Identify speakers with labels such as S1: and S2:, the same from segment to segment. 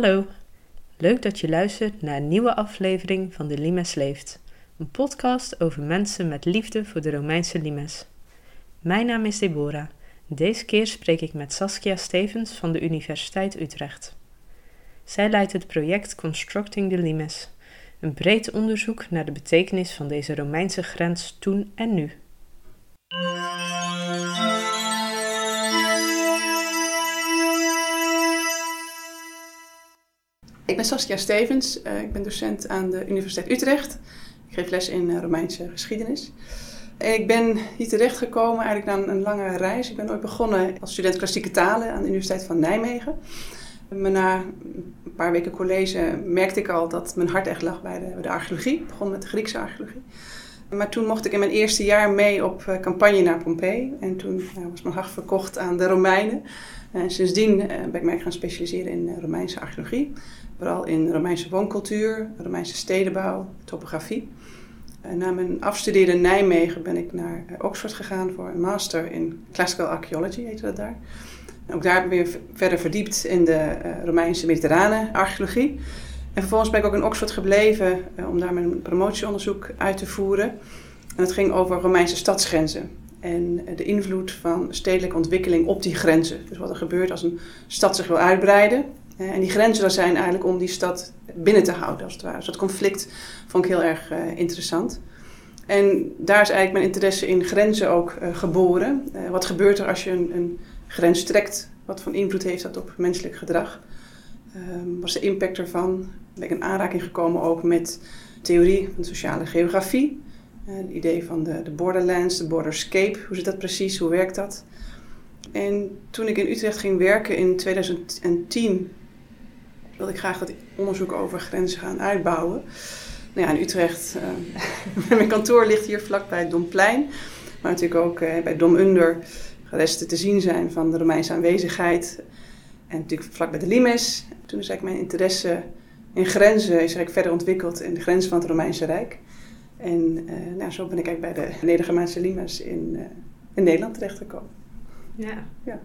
S1: Hallo, leuk dat je luistert naar een nieuwe aflevering van de Limes Leeft, een podcast over mensen met liefde voor de Romeinse limes. Mijn naam is Deborah. Deze keer spreek ik met Saskia Stevens van de Universiteit Utrecht. Zij leidt het project Constructing the Limes, een breed onderzoek naar de betekenis van deze Romeinse grens toen en nu.
S2: Ik ben Saskia Stevens, uh, ik ben docent aan de Universiteit Utrecht. Ik geef les in uh, Romeinse geschiedenis. En ik ben hier terechtgekomen eigenlijk na een lange reis. Ik ben ooit begonnen als student klassieke talen aan de Universiteit van Nijmegen. Maar na een paar weken college merkte ik al dat mijn hart echt lag bij de, de archeologie. Ik begon met de Griekse archeologie. Maar toen mocht ik in mijn eerste jaar mee op eh, campagne naar Pompeii. En toen nou, was mijn hart verkocht aan de Romeinen. En sindsdien ben ik mij gaan specialiseren in Romeinse archeologie. Vooral in Romeinse wooncultuur, Romeinse stedenbouw, topografie. Na mijn afstuderen in Nijmegen ben ik naar eh, Oxford gegaan voor een master in Classical Archaeology, heette dat daar. En ook daar ben ik verder verdiept in de Romeinse mediterrane archeologie. En vervolgens ben ik ook in Oxford gebleven uh, om daar mijn promotieonderzoek uit te voeren. En het ging over Romeinse stadsgrenzen en de invloed van stedelijke ontwikkeling op die grenzen. Dus wat er gebeurt als een stad zich wil uitbreiden en die grenzen er zijn eigenlijk om die stad binnen te houden, als het ware. Dus dat conflict vond ik heel erg interessant. En daar is eigenlijk mijn interesse in grenzen ook geboren. Wat gebeurt er als je een, een, grens trekt? Wat voor invloed heeft dat op menselijk gedrag? Ehm, was de impact ervan? Ben ik in aanraking gekomen ook met theorie van sociale geografie. het idee van de, de borderlands, de borderscape. Hoe zit dat precies? Hoe werkt dat? En toen ik in Utrecht ging werken in 2010 wilde ik graag dat onderzoek over grenzen gaan uitbouwen. Nou ja, in Utrecht, uh, mijn kantoor ligt hier vlakbij het Domplein. Maar natuurlijk ook uh, bij Dom Under resten te zien zijn van de Romeinse aanwezigheid. En natuurlijk vlak bij de Limes. Toen is eigenlijk mijn interesse in grenzen is eigenlijk verder ontwikkeld in de grenzen van het Romeinse Rijk. En uh, nou, zo ben ik eigenlijk bij de Nedergermaanse Limes in, in Nederland terechtgekomen.
S1: Ja. ja.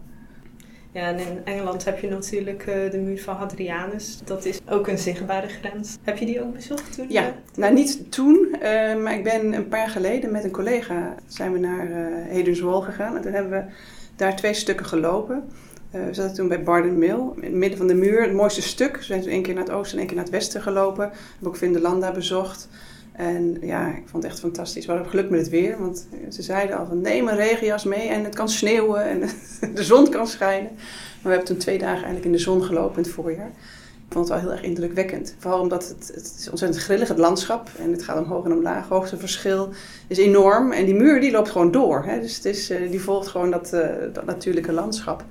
S1: Ja, en in Engeland heb je natuurlijk uh, de muur van Hadrianus. Dat is ook een zichtbare grens. Heb je die ook bezocht toen?
S2: Ja, nou niet toen, uh, maar ik ben een paar jaar geleden met een collega zijn we naar uh, gegaan. En toen hebben we daar twee stukken gelopen. We zaten toen bij Barden Mill, in het midden van de muur, het mooiste stuk. We zijn toen één keer naar het oosten en één keer naar het westen gelopen. Hebben ook Vindelanda bezocht. En ja, ik vond het echt fantastisch. We hadden geluk met het weer, want ze zeiden al van neem een regenjas mee en het kan sneeuwen en de zon kan schijnen. Maar we hebben toen twee dagen eigenlijk in de zon gelopen in het voorjaar. Ik vond het wel heel erg indrukwekkend. Vooral omdat het, het is ontzettend grillig, het landschap. En het gaat omhoog en omlaag. Hoogteverschil is enorm. En die muur die loopt gewoon door. Hè? Dus het is, uh, die volgt gewoon dat, uh, dat natuurlijke landschap.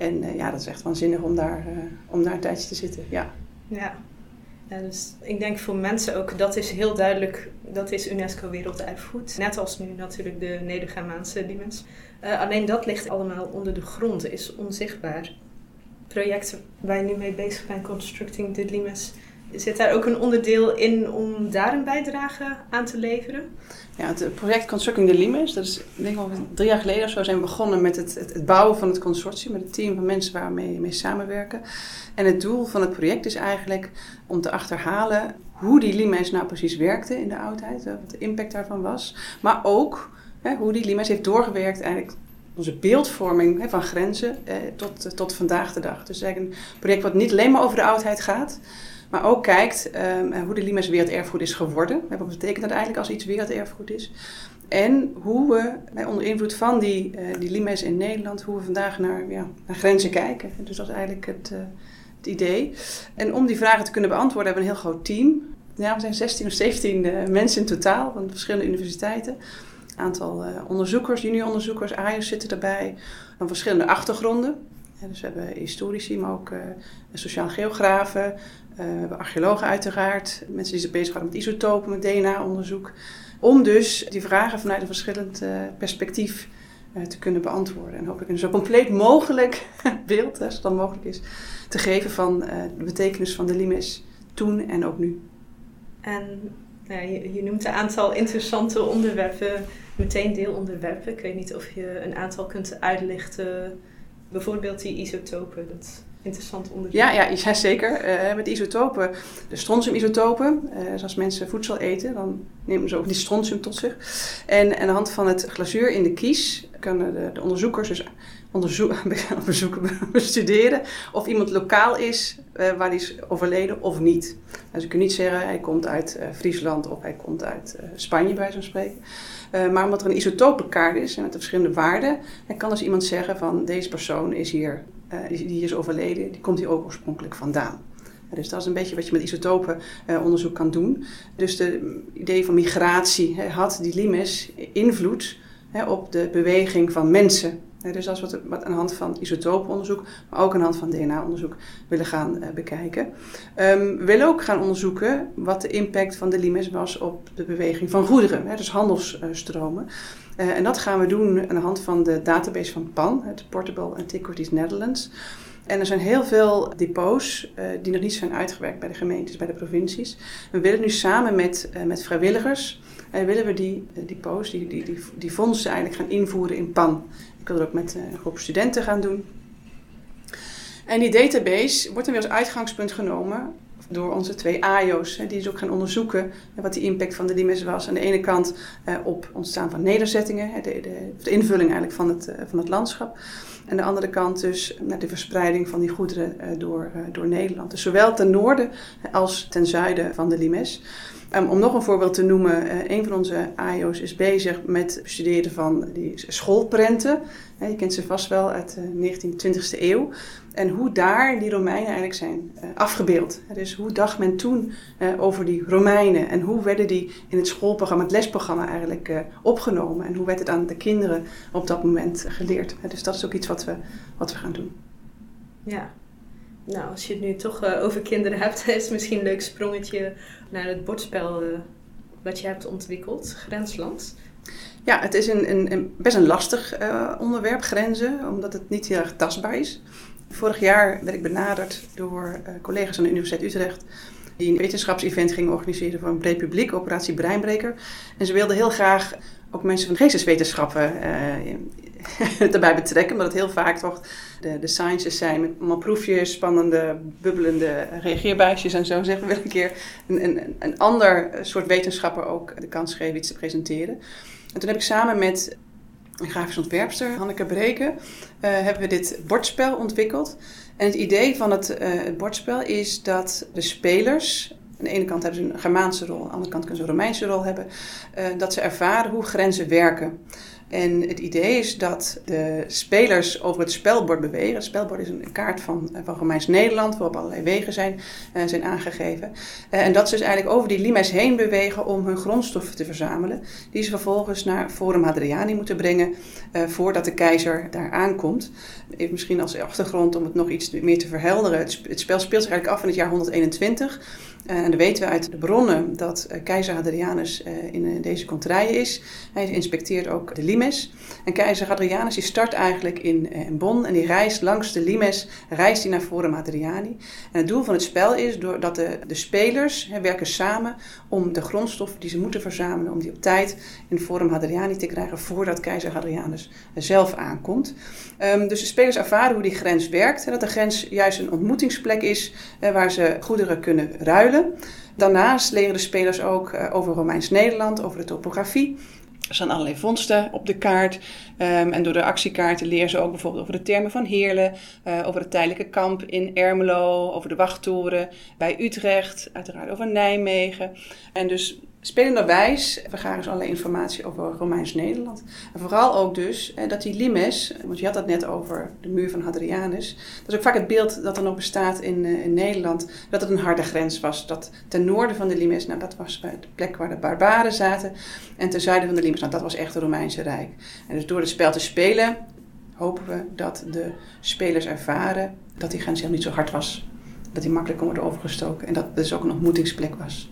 S2: En uh, ja, dat is echt waanzinnig om daar, om daar een tijdje te zitten. Ja.
S1: ja. Dus ik denk voor mensen ook, dat is heel duidelijk, dat is UNESCO Werelderfgoed. Net als nu natuurlijk de Neder-Germaanse Limes. Uh, alleen dat ligt allemaal onder de grond, is onzichtbaar. Het project waar je nu mee bezig bent, Constructing the Limes, Zit daar ook een onderdeel in om daar een bijdrage aan te leveren?
S2: Ja, het project Constructing the Limes, dat is ik denk al drie jaar geleden of zo zijn we begonnen met het, het, bouwen van het consortium, met het team van mensen waar we mee, samenwerken. En het doel van het project is eigenlijk om te achterhalen hoe die limes nou precies werkte in de oudheid, wat de impact daarvan was. Maar ook hè, hoe die limes heeft doorgewerkt eigenlijk onze beeldvorming van grenzen eh, tot, tot vandaag de dag. Dus eigenlijk een project wat niet alleen maar over de oudheid gaat, maar ook kijkt um, hoe de Limes werelderfgoed is geworden. Wat betekent dat eigenlijk als iets werelderfgoed is? En hoe we onder invloed van die, uh, die in Nederland, hoe we vandaag naar, ja, naar grenzen kijken. Dus dat is eigenlijk het, uh, het idee. En om die vragen te kunnen beantwoorden hebben we een heel groot team. We zijn 16 of 17 uh, mensen in totaal van verschillende universiteiten. Een aantal onderzoekers, junior-onderzoekers, AIOS zitten erbij, van verschillende achtergronden. Dus we hebben historici, maar ook sociaal geografen, hebben archeologen uiteraard, mensen die zich bezighouden met isotopen, met DNA-onderzoek. Om dus die vragen vanuit een verschillend uh, perspectief uh, te kunnen beantwoorden. En hopelijk een zo compleet mogelijk beeld, als het dan mogelijk is, te geven van de betekenis van de limes toen en ook nu.
S1: En nou, je, noemt een aantal interessante onderwerpen, meteen deelonderwerpen. Ik weet niet of je een aantal kunt uitlichten bijvoorbeeld die isotopen, interessant onderzoek.
S2: Ja, ja, ja zeker. Uh, met isotopen, de strontiumisotopen. Uh, dus als mensen voedsel eten, dan nemen ze ook die strontium tot zich. En, en aan de hand van het glazuur in de kies kunnen de, de onderzoekers dus onderzoek, onderzoeken, bestuderen of iemand lokaal is uh, waar hij is overleden of niet. Dus je kunt niet zeggen hij komt uit Friesland of hij komt uit Spanje bij zo'n spreken. maar omdat er een isotopenkaart is met de verschillende waarden, dan kan dus iemand zeggen van deze persoon is hier, die is overleden, die komt hier ook oorspronkelijk vandaan. Dus dat is een beetje wat je met isotopenonderzoek kan doen. Dus de idee van migratie had die limes invloed op de beweging van mensen dus als we het wat aan de hand van isotopenonderzoek, maar ook aan de hand van DNA-onderzoek willen gaan uh, bekijken. Um, we willen ook gaan onderzoeken wat de impact van de limes was op de beweging van goederen, dus handelsstromen. Uh, en dat gaan we doen aan de hand van de database van PAN, het Portable Antiquities Netherlands. En er zijn heel veel depots uh, die nog niet zijn uitgewerkt bij de gemeentes, bij de provincies. We willen nu samen met, met vrijwilligers en willen we die depots, die, die, die, die fondsen eigenlijk gaan invoeren in PAN. Ik wil er ook met een groep studenten gaan doen. En die database wordt dan weer als uitgangspunt genomen door onze twee AIO's. Die dus ook gaan onderzoeken wat de impact van de limes was. Aan de ene kant eh, op ontstaan van nederzettingen, de, de, de invulling eigenlijk van het, eh, van het landschap. En de andere kant dus naar de verspreiding van die goederen eh, door, door Nederland. Dus zowel ten noorden als ten zuiden van de limes. Um, om nog een voorbeeld te noemen, uh, een van onze AIO's is bezig met het van die schoolprenten. je kent ze vast wel uit de 19e, 20e eeuw. En hoe daar die Romeinen eigenlijk zijn uh, afgebeeld. dus hoe dacht men toen uh, over die Romeinen en hoe werden die in het schoolprogramma, het lesprogramma eigenlijk opgenomen. En hoe werd het aan de kinderen op dat moment geleerd. dus dat is ook iets wat we, wat we gaan doen.
S1: Ja, nou, als je het nu toch uh, over kinderen hebt, is het misschien een leuk sprongetje naar het bordspel uh, wat je hebt ontwikkeld, Grensland.
S2: Ja, het is een, een, best een lastig uh, onderwerp, grenzen, omdat het niet heel erg tastbaar is. Vorig jaar werd ik benaderd door collega's aan de Universiteit Utrecht die een wetenschapsevent gingen organiseren voor een breed publiek, Operatie Breinbreker. En ze wilden heel graag ook mensen van geesteswetenschappen erbij betrekken, omdat het heel vaak toch de, de sciences zijn met allemaal proefjes, spannende, bubbelende reageerbuisjes en zo. Zeggen we een keer een, een, een ander soort wetenschapper ook de kans geven iets te presenteren. En toen heb ik samen met een grafisch ontwerpster, Hanneke Breken, uh, hebben we dit bordspel ontwikkeld. En het idee van het, uh, het bordspel is dat de spelers aan de ene kant hebben ze een Germaanse rol, aan de andere kant kunnen ze een Romeinse rol hebben. Uh, dat ze ervaren hoe grenzen werken. En het idee is dat de spelers over het spelbord bewegen. Het spelbord is een kaart van, van Romeins Nederland, waarop allerlei wegen zijn, uh, zijn aangegeven. En dat ze dus eigenlijk over die limes heen bewegen om hun grondstoffen te verzamelen. Die ze vervolgens naar Forum Hadriani moeten brengen voordat de keizer daar aankomt. Even misschien als achtergrond om het nog iets meer te verhelderen. Het spel speelt zich eigenlijk af in het jaar 121. Uh, en dan weten we uit de bronnen dat uh, keizer Hadrianus uh, in deze contraille is. Hij inspecteert ook de limes. En keizer Hadrianus die start eigenlijk in, in Bonn en die reist langs de limes, reist hij naar Forum Hadriani. En het doel van het spel is dat de, de spelers hè, werken samen om de grondstoffen die ze moeten verzamelen, om die op tijd in Forum Hadriani te krijgen voordat keizer Hadrianus zelf aankomt. Um, dus de spelers ervaren hoe die grens werkt. En dat de grens juist een ontmoetingsplek is waar ze goederen kunnen ruilen Daarnaast leren de spelers ook uh, over Romeins Nederland, over de topografie. Er staan allerlei vondsten op de kaart. Um, en door de actiekaarten leren ze ook bijvoorbeeld over de termen van Heerlen, uh, over het tijdelijke kamp in Ermelo, over de wachttoren bij Utrecht, uiteraard over Nijmegen. En dus Spelenderwijs vergaren ze allerlei informatie over Romeins Nederland. En vooral ook dus dat die limes, want je had het net over de muur van Hadrianus. Dat is ook vaak het beeld dat er nog bestaat in, uh, in Nederland, dat het een harde grens was. Dat ten noorden van de limes, nou dat was de plek waar de barbaren zaten. En ten zuiden van de limes, nou dat was echt het Romeinse Rijk. En dus door het spel te spelen, hopen we dat de spelers ervaren dat die grens helemaal niet zo hard was. Dat die makkelijk kon worden overgestoken en dat het dus ook een ontmoetingsplek was.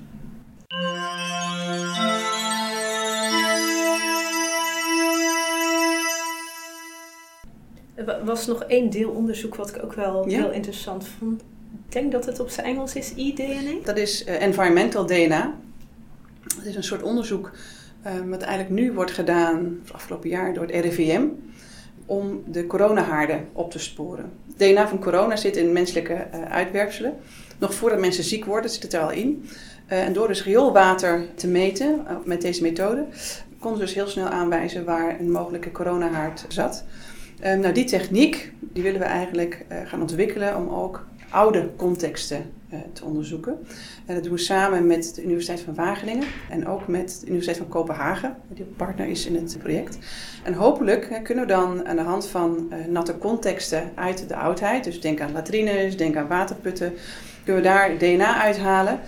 S1: Er was nog één deelonderzoek wat ik ook wel heel interessant vond. Ik denk dat het op zijn Engels is eDNA.
S2: Dat is uh, environmental DNA. Dat is een soort onderzoek uh, wat eigenlijk nu wordt gedaan, het afgelopen jaar, door het RIVM. om de coronahaarden op te sporen. DNA van corona zit in menselijke uitwerpselen. Nog voordat mensen ziek worden, zit het er al in. en door dus rioolwater te meten met deze methode, konden ze dus heel snel aanwijzen waar een mogelijke coronahaard zat. Um, nou, die techniek die willen we eigenlijk uh, gaan ontwikkelen om ook oude contexten uh, te onderzoeken. En dat doen we samen met de Universiteit van Wageningen en ook met de Universiteit van Kopenhagen, die partner is in het project. En hopelijk kunnen we dan aan de hand van natte contexten uit de oudheid, dus denk aan latrines, denk aan waterputten, kunnen we daar DNA uithalen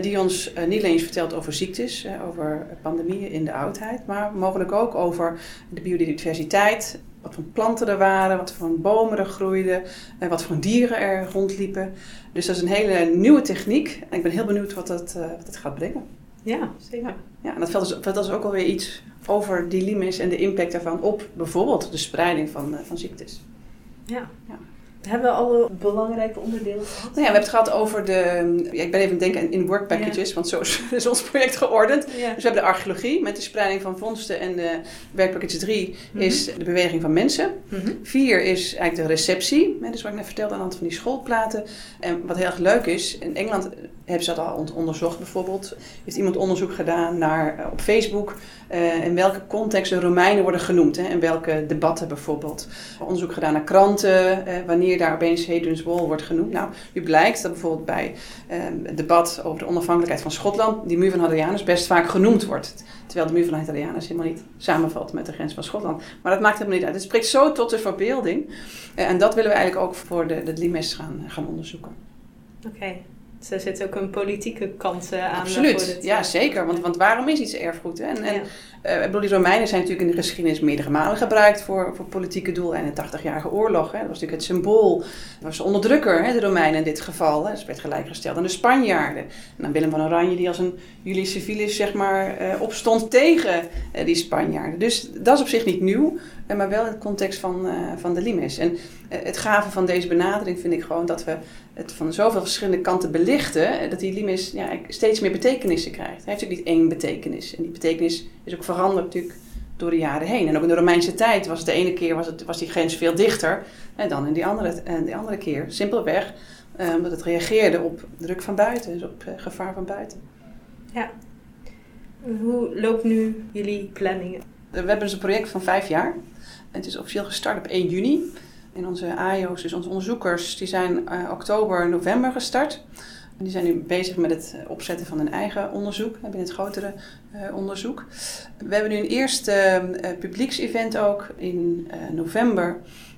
S2: die ons niet alleen vertelt over ziektes, over pandemieën in de oudheid, maar mogelijk ook over de biodiversiteit, wat voor planten er waren, wat voor bomen er groeiden, en wat voor dieren er rondliepen. Dus dat is een hele nieuwe techniek. En ik ben heel benieuwd wat dat, uh, wat het gaat brengen.
S1: Ja, zeker.
S2: Ja, en dat vertelt dus, dus ook alweer iets over die limes en de impact daarvan op bijvoorbeeld de spreiding van, uh, van ziektes.
S1: Ja. ja. Hebben we alle belangrijke onderdelen gehad?
S2: Nou ja, we hebben het gehad over de... Ja, ik ben even denken in work packages, want zo is, ons project geordend. Dus we hebben de archeologie met de spreiding van vondsten. En de werkpackage 3 mhm. is de beweging van mensen. 4 mhm. is eigenlijk de receptie. Dus wat ik net vertelde aan de hand van die schoolplaten. En wat heel erg leuk is, in Engeland hebben ze dat al onderzocht bijvoorbeeld. Heeft iemand onderzoek gedaan naar, eh, op Facebook uh, in welke context de Romeinen worden genoemd. Hè, en welke debatten bijvoorbeeld. Onderzoek gedaan naar kranten, uh, wanneer daar opeens Hadrian's Wall wordt genoemd. Nou, nu blijkt dat bijvoorbeeld bij het debat over de onafhankelijkheid van Schotland... die muur van Hadrianus best vaak genoemd wordt. Terwijl de muur van Hadrianus helemaal niet samenvalt met de grens van Schotland. Maar dat maakt helemaal niet uit. Het spreekt zo tot de verbeelding. en dat willen we eigenlijk ook voor de, de Limes gaan, gaan onderzoeken.
S1: Oké. Dus er zit ook een politieke kant aan.
S2: Absoluut, ja zeker. Want, want waarom is iets erfgoed? Hè? En, en uh, bedoel, die Romeinen zijn natuurlijk in de geschiedenis meerdere malen gebruikt voor, voor politieke doelen. En de 80-jarige oorlog, hè? dat was natuurlijk het symbool. Dat was de onderdrukker, hè? de Romeinen in dit geval. Hè? Dat werd gelijkgesteld aan de Spanjaarden. En dan Willem van Oranje, die als een Julius Civilis zeg maar, uh, opstond tegen uh, die Spanjaarden. Dus dat is op zich niet nieuw, maar wel in het context van, van de limes. En het gave van deze benadering vind ik gewoon dat we het van zoveel verschillende kanten belichten, dat die limes ja, steeds meer betekenissen krijgt. Hij heeft natuurlijk niet één betekenis. En die betekenis is ook veranderd natuurlijk door de jaren heen. En ook in de Romeinse tijd was het de ene keer was, het, was die grens veel dichter en dan in die andere, en die andere keer. Simpelweg omdat het reageerde op druk van buiten, dus op gevaar van buiten.
S1: Ja. Hoe loopt nu jullie planningen?
S2: We hebben dus een project van vijf jaar. Het is officieel gestart op 1 juni. En onze AIO's, dus onze onderzoekers, die zijn uh, oktober, november gestart. Die zijn nu bezig met het opzetten van een eigen onderzoek, binnen het grotere uh, onderzoek. We hebben nu een eerste uh, publieksevent ook in november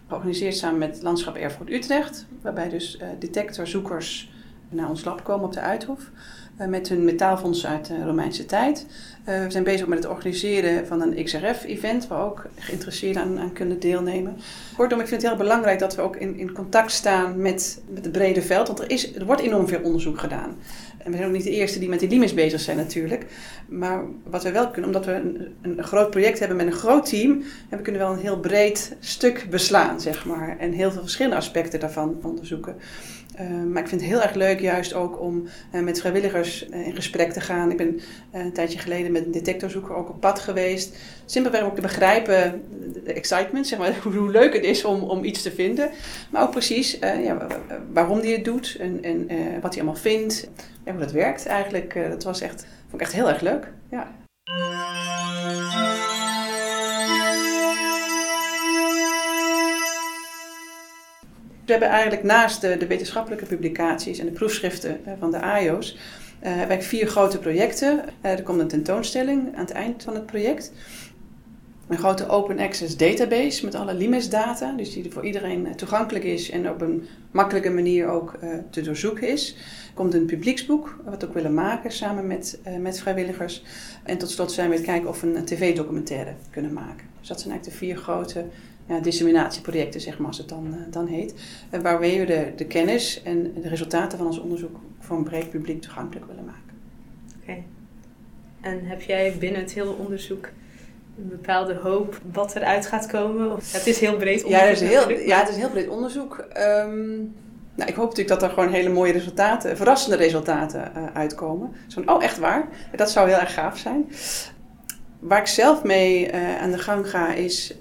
S2: georganiseerd samen met Landschap Erfgoed Utrecht. Waarbij dus detectorzoekers naar ons lab komen op de Uithof. met hun metaalfonds uit de Romeinse tijd. we zijn bezig met het organiseren van een XRF-event, waar ook geïnteresseerden aan, kunnen deelnemen. Kortom, ik vind het heel belangrijk dat we ook in, in contact staan met, met het brede veld, want er, is, er wordt enorm veel onderzoek gedaan. En we zijn ook niet de eerste die met die limes bezig zijn natuurlijk. Maar wat we wel kunnen, omdat we een, een groot project hebben met een groot team, we kunnen wel een heel breed stuk beslaan, zeg maar. En heel veel verschillende aspecten daarvan onderzoeken. Uh, maar ik vind het heel erg leuk juist ook om uh, met vrijwilligers uh, in gesprek te gaan. Ik ben een tijdje geleden met een detectorzoeker ook op pad geweest. Simpelweg ook te begrijpen, de excitement, zeg maar, hoe leuk het is om, om iets te vinden. Maar ook precies ja, waarom hij het doet en, en wat hij allemaal vindt. En hoe dat werkt eigenlijk. dat was echt, vond ik echt heel erg leuk. Ja. We hebben eigenlijk naast de, de wetenschappelijke publicaties en de proefschriften eh, van de AIO's, uh, we vier grote projecten. Uh, er komt een tentoonstelling aan het eind van het project. Een grote open access database met alle LIMES-data, dus die voor iedereen toegankelijk is en op een makkelijke manier ook te doorzoeken is. Er komt een publieksboek, wat we ook willen maken samen met, met vrijwilligers. En tot slot zijn we het kijken of we een tv-documentaire kunnen maken. Dus dat zijn eigenlijk de vier grote ja, disseminatieprojecten, zeg maar, als het dan, uh, dan heet. Uh, waarmee we de, de kennis en de resultaten van ons onderzoek voor een breed publiek toegankelijk willen maken.
S1: Oké. Okay. En heb jij binnen het hele onderzoek een bepaalde hoop wat eruit gaat komen? Of, het is heel breed onderzoek.
S2: Ja, het is heel, ja, het is heel breed onderzoek. Um, nou, ik hoop natuurlijk dat er gewoon hele mooie resultaten, verrassende resultaten uh, uitkomen. Zo oh, echt waar? Dat zou heel erg gaaf zijn. Waar ik zelf mee aan de gang ga is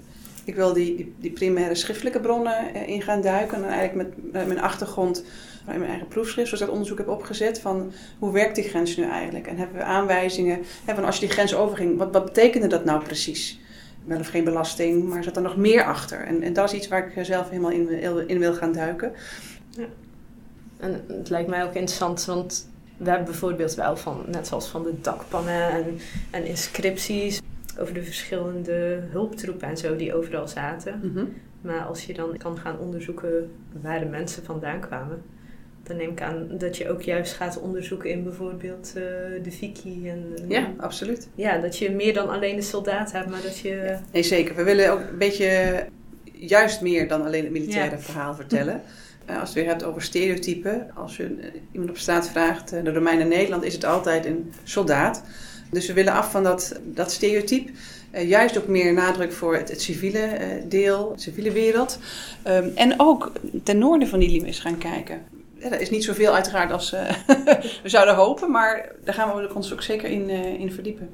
S2: Ik wil die, die, die primaire schriftelijke bronnen uh, in gaan duiken. En eigenlijk met mijn achtergrond in mijn eigen proefschrift, zoals ik dat onderzoek heb opgezet, van hoe werkt die grens nu eigenlijk? En hebben we aanwijzingen, van als je die grens overging, wat, wat betekende dat nou precies? Wel of geen belasting, maar zat er nog meer achter? En, en dat is iets waar ik zelf helemaal in, in wil gaan duiken. Ja.
S1: En het lijkt mij ook interessant, want we hebben bijvoorbeeld wel van, net zoals van de dakpannen en, en inscripties, over de verschillende hulptroepen en zo die overal zaten. Mhm. Maar als je dan kan gaan onderzoeken waar de mensen vandaan kwamen, dan neem ik aan dat je ook juist gaat onderzoeken in bijvoorbeeld uh, de Viki. En,
S2: ja, absoluut.
S1: Ja, dat je meer dan alleen de soldaat hebt, maar dat je...
S2: Nee, zeker. We willen ook een beetje juist meer dan alleen het militaire verhaal vertellen. Uh, als je het weer hebt over stereotypen. Als je uh, iemand op straat vraagt, de Romein in Nederland is het altijd een soldaat. Dus we willen af van dat, dat stereotype. juist ook meer nadruk voor het, het civiele deel, de civiele wereld. Um, en ook ten noorden van die limes gaan kijken ja, dat is niet zoveel uiteraard als uh, we zouden hopen, maar daar gaan we ons ook zeker in, in verdiepen.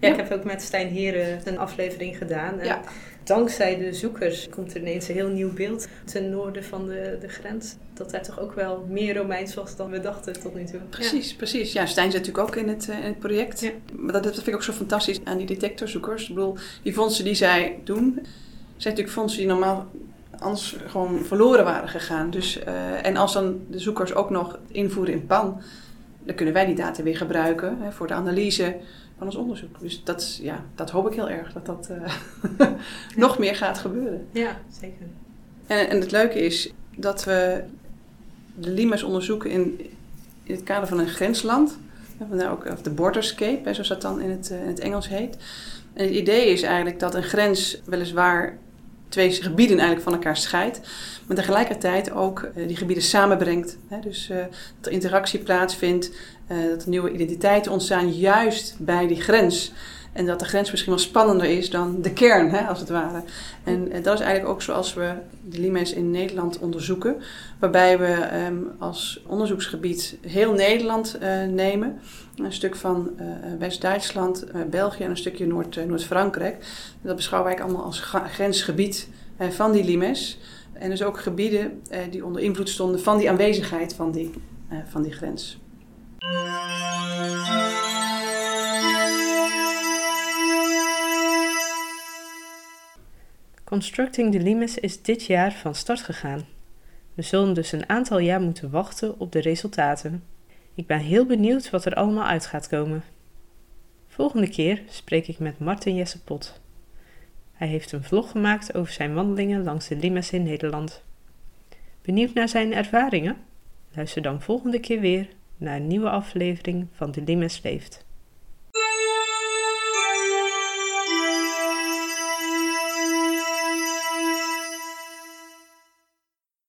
S1: Ja, ik heb ook met Stijn Heren een aflevering gedaan. En Dankzij de zoekers komt er ineens een heel nieuw beeld ten noorden van de, de grens. Dat daar toch ook wel meer Romeins was dan we dachten tot nu toe.
S2: Precies, precies. Ja, Stijn zit natuurlijk ook in het, in het project. Ja. Maar dat, dat vind ik ook zo fantastisch aan die detectorzoekers. Ik bedoel, die fondsen die zij doen, zijn natuurlijk fondsen die normaal anders gewoon verloren waren gegaan. Dus, uh, en als dan de zoekers ook nog invoeren in PAN, dan kunnen wij die data weer gebruiken hè, voor de analyse van ons onderzoek. Dus dat, ja, dat hoop ik heel erg, dat dat uh, nog meer gaat gebeuren.
S1: Ja, zeker.
S2: En, en het leuke is dat we de limes onderzoeken in, in het kader van een grensland. Vandaar ook of de borderscape, zoals dat dan in het, uh, in het Engels heet. En het idee is eigenlijk dat een grens weliswaar twee gebieden eigenlijk van elkaar scheidt. Maar tegelijkertijd ook uh, die gebieden samenbrengt. Hè? Dus uh, dat er interactie plaatsvindt, uh, dat er nieuwe identiteiten ontstaan juist bij die grens. En dat de grens misschien wel spannender is dan de kern, hè, als het ware. En dat is eigenlijk ook zoals we de limes in Nederland onderzoeken. Waarbij we um, als onderzoeksgebied heel Nederland nemen. Een stuk van West-Duitsland, België en een stukje Noord, Noord-Frankrijk. dat beschouwen wij allemaal als grensgebied van die limes. En dus ook gebieden eh, die onder invloed stonden van die aanwezigheid van die, van die grens.
S1: Constructing the Limes is dit jaar van start gegaan. We zullen dus een aantal jaar moeten wachten op de resultaten. Ik ben heel benieuwd wat er allemaal uit gaat komen. Volgende keer spreek ik met Martin Jesse Pot. Hij heeft een vlog gemaakt over zijn wandelingen langs de Limes in Nederland. Benieuwd naar zijn ervaringen? Luister dan volgende keer weer naar een nieuwe aflevering van De Limes Leeft.